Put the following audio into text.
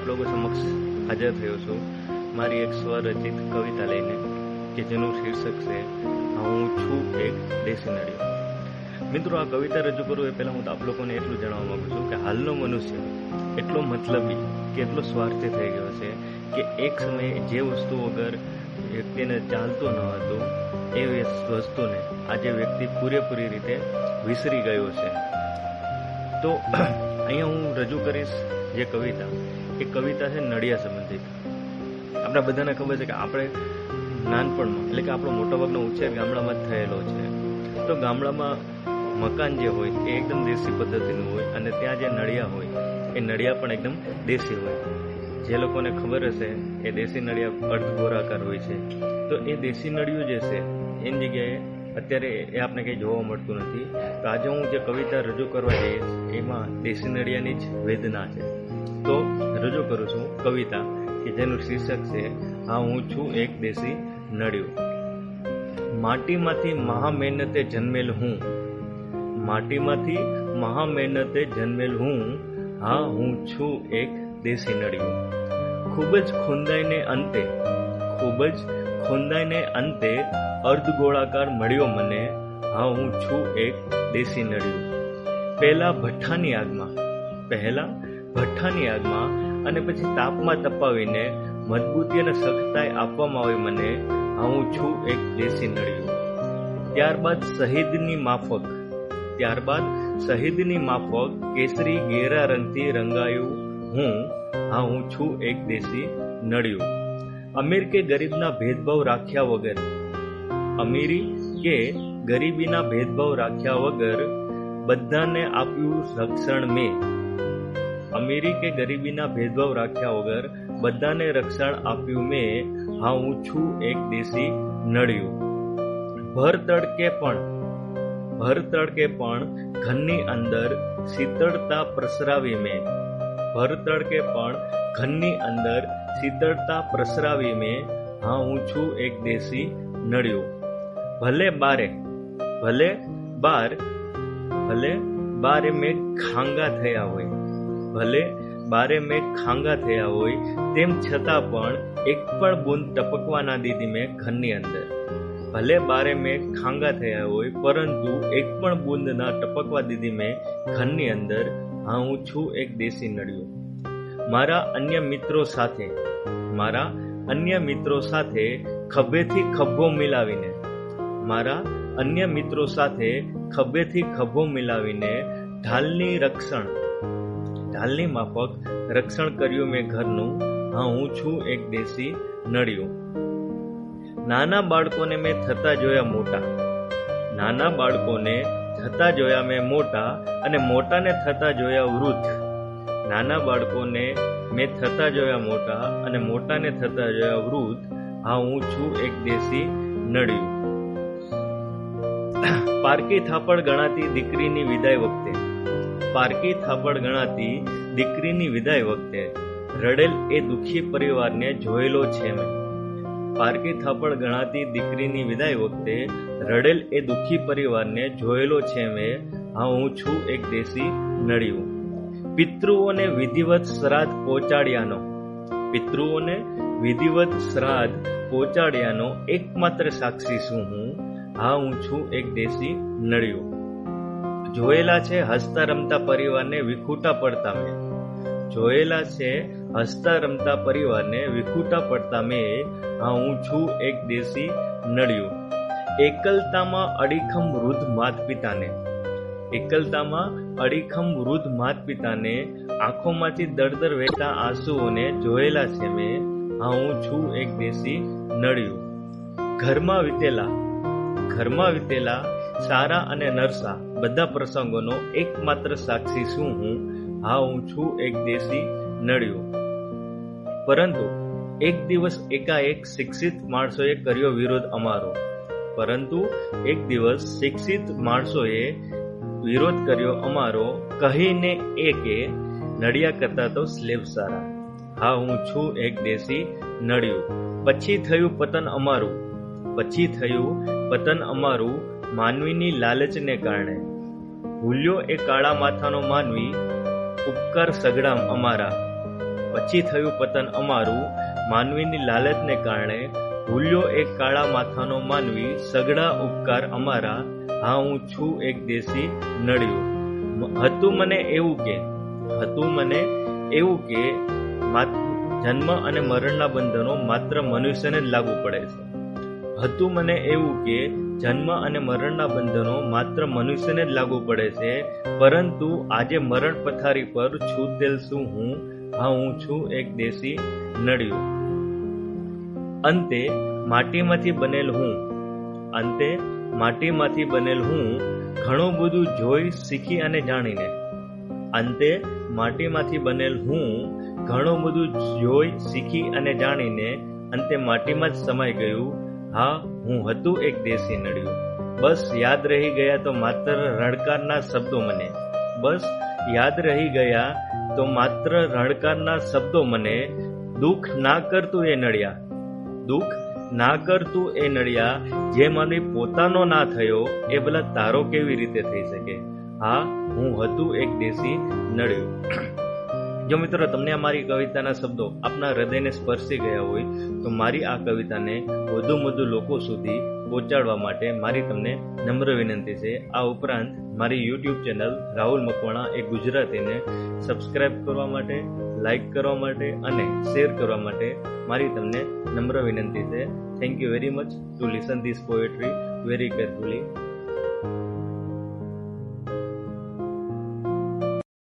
આપ લોકો સમક્ષ હાજર થયો છું. મારી એક સ્વરચિત કવિતા લઈને, કે જેનું શીર્ષક છે, હું છું એક દેશી મિત્રો, આ કવિતા રજૂ કરું એ પહેલાં હું આપ લોકોને એટલું જણાવવા માંગુ છું કે હાલનો મનુષ્ય એટલો મતલબી કે એટલો સ્વાર્થી થઈ ગયો છે, કે એક સમયે જે વસ્તુ વગર વ્યક્તિને ચાલતું ન હતું, એ વસ્તુને આજે વ્યક્તિ પૂરેપૂરી રીતે વિસરી ગયો છે. તો, અહીંયા હું રજૂ કરીશ જે કવિતા. એ કવિતા છે નડિયા સંબંધિત. આપણા બધાને ખબર છે કે આપણે નાનપણમાં, એટલે કે આપણો મોટાભાગનો ઉછેર ગામડામાં થયેલો છે. તો ગામડામાં મકાન જે હોય, એ એકદમ દેશી પદ્ધતિનું હોય અને ત્યાં જે નળિયા હોય, એ નળિયા પણ એકદમ દેશી હોય. જે લોકોને ખબર હશે, એ દેશી નળિયા અર્ધ ગોળાકાર હોય છે. તો એ દેશી નળિયું જે છે, એની જગ્યાએ અત્યારે એ આપણે કંઈ જોવા મળતું નથી. તો આજે હું જે કવિતા રજૂ કરવા જઈશ, એમાં દેશી નળિયાની જ વેદના છે. તો રજૂ કરું છું કવિતા, કે જેનું શીર્ષક છે, હા, હું છું એક દેશી નડ્યું. માટીમાંથી મહા મહેનતે જન્મેલ હું. માટીમાંથી મહા મહેનતે જન્મેલ હું. હા, હું છું એક દેશી નળિયું ખૂબ જ ખુંદાઈને અંતે, ખૂબ જ ખુંદાઈને અંતે અર્ધગોળાકાર મળ્યો મને. હા, હું છું એક દેશી નળિયું પહેલા ભઠ્ઠાની આગમાં, પહેલા ભઠ્ઠાની આગમાં અને પછી તાપમાં તપાવીને મજબૂતી અને સખતાઈ આપવામાં આવી મને, હા છું એક દેશી નળિયું. ત્યારબાદ શહીદની માફક. ત્યારબાદ શહીદની માફક કેસરી ઘેરા રંગથી રંગાયું, હું, હા, હું છું એક દેશી નળિયું. અમીર કે ગરીબના ભેદભાવ રાખ્યા વગર. અમીરી કે ગરીબીના ભેદભાવ રાખ્યા વગર બધાને આપ્યું રક્ષણ મેં. અમીરી કે ગરીબીના ભેદભાવ રાખ્યા વગર બધાને રક્ષણ આપ્યું મેં, હા, હું છું એક દેશી નળિયું. ભર તડકે પણ, ભર તડકે પણ ઘરની અંદર શીતળતા પ્રસરાવી મેં. ભર તડકે પણ ઘરની અંદર શીતળતા પ્રસરાવી મેં, હા, હું છું એક દેશી નળિયું. ભલે બારે, ભલે બાર, ભલે બારે મેં ખાંગા થયા હોય. ભલે બારે મેં ખાંગા થયા હોય, તેમ છતાં પણ એક પણ બૂંદ ટપકવા ના દીધી મેં ઘરની અંદર. ભલે બારે મેં ખાંગા થયા હોય, પરંતુ એક પણ બૂંદ ના ટપકવા દીધી મેં ઘરની અંદર. હા, હું છું એક દેશી નળિયું. મારા અન્ય મિત્રો સાથે, મારા અન્ય મિત્રો સાથે ખભેથી ખભો મિલાવીને, મારા અન્ય મિત્રો સાથે ખભેથી ખભો મિલાવીને ઢાલની રક્ષણ ઢાલની માફક રક્ષણ કર્યું મેં ઘરનું. હા, હું છું એક દેશી નડ્યું નાના બાળકોને મેં થતા જોયા મોટા. નાના બાળકોને થતા જોયા મેં મોટા અને મોટાને થતા જોયા વૃદ્ધ. નાના બાળકોને મેં થતા જોયા મોટા અને મોટાને થતા જોયા વૃદ્ધ. હા, હું છું એક દેશી નડ્યું પારકી થાપડ ગણાતી દીકરીની વિદાય વખતે પારકી થાપડ ગણાતી દીકરીની વિદાય વખતે રડેલ એ દુખી પરિવારને જોયેલો છે મેં. પારકી થાપડ ગણાતી દીકરીની વિદાય વખતે રડેલ એ દુખી પરિવારને જોયેલો છે મેં. હા, હું છું એક દેશી નળિયું. પિતૃઓને વિધિવત શ્રાદ્ધ પહોંચાડ્યાનો. પિતૃઓને વિધિવત શ્રાદ્ધ પહોંચાડ્યાનો એકમાત્ર સાક્ષી છું હું? હા, હું છું એક દેશી નળિયું. જોયેલા છે હસતા રમતા પરિવારને વિખૂટા પડતા મેં. જોયેલા છે હસતા રમતા પરિવારને વિખૂટા પડતા મેં. હા, હું છું એક દેશી નડ્યું. એકલતામાં અડીખમ વૃદ્ધ માત પિતાને એકલતામાં અડીખમ વૃદ્ધ માત પિતાને આંખોમાંથી દળદર વહેતા આંસુઓને જોયેલા છે મેં. હા, હું છું એક દેશી નડ્યું. ઘરમાં વીતેલા. ઘરમાં વીતેલા સારા અને નરસા. બધા પ્રસંગોનો એકમાત્ર સાક્ષી શું હું? હા, હું છું એક દેશી નડ્યો પરંતુ એક દિવસ એકાએક શિક્ષિત માણસોએ કર્યો વિરોધ અમારો. પરંતુ એક દિવસ શિક્ષિત માણસોએ વિરોધ કર્યો અમારો, કહીને એ કે નડિયા કરતા તો સ્લેબ સારા. હા, હું છું એક દેશી નડ્યું પછી થયું પતન અમારું. પછી થયું પતન અમારું માનવીની લાલચને કારણે. ભૂલ્યો એ કાળા માથાનો માનવી, ઉપકાર સગડામ અમારા. પછી થયું પતન અમારું, માનવીની લાલચને કારણે ભૂલ્યો એક કાળા માથાનો માનવી, સગડા, ઉપકાર અમારા. હા, હું છું એક દેશી નડ્યું હતું મને એવું કે, હતું મને એવું કે જન્મ અને મરણના બંધનો માત્ર મનુષ્યને જ લાગુ પડે છે. હતું મને એવું કે જન્મ અને મરણના બંધનો માત્ર મનુષ્યને જ લાગુ પડે છે, પરંતુ આજે મરણ પથારી પર છું તેલ શું હું? હા, હું છું એક દેશી નડ્યું અંતે માટીમાંથી બનેલ હું. અંતે માટીમાંથી બનેલ હું ઘણું બધું જોઈ, શીખી અને જાણીને. અંતે માટીમાંથી બનેલ હું ઘણું બધું જોઈ, શીખી અને જાણીને અંતે માટીમાં જ સમાઈ ગયું. હા, હું હતું એક દેશી નડ્યું. બસ યાદ રહી ગયા તો માત્ર રણકારના શબ્દો મને. બસ યાદ રહી ગયા તો માત્ર રણકારના શબ્દો મને. દુઃખ ના કરતું એ નળિયા દુઃખ ના કરતું એ નળિયા જે મને પોતાનો ના થયો, એ ભલા તારો કેવી રીતે થઈ શકે? હા, હું હતું એક દેશી નળિયું જો મિત્રો તમને મારી કવિતાના શબ્દો આપના હૃદયને સ્પર્શી ગયા હોય, તો મારી આ કવિતાને વધુ વધુ લોકો સુધી પહોંચાડવા માટે મારી તમને નમ્ર વિનંતી છે. આ ઉપરાંત મારી યુટ્યુબ ચેનલ રાહુલ મકવાણા એ ગુજરાતીને સબસ્ક્રાઇબ કરવા માટે લાઈક કરવા માટે અને શેર કરવા માટે મારી તમને નમ્ર વિનંતી છે. Thank you very much to listen this poetry very carefully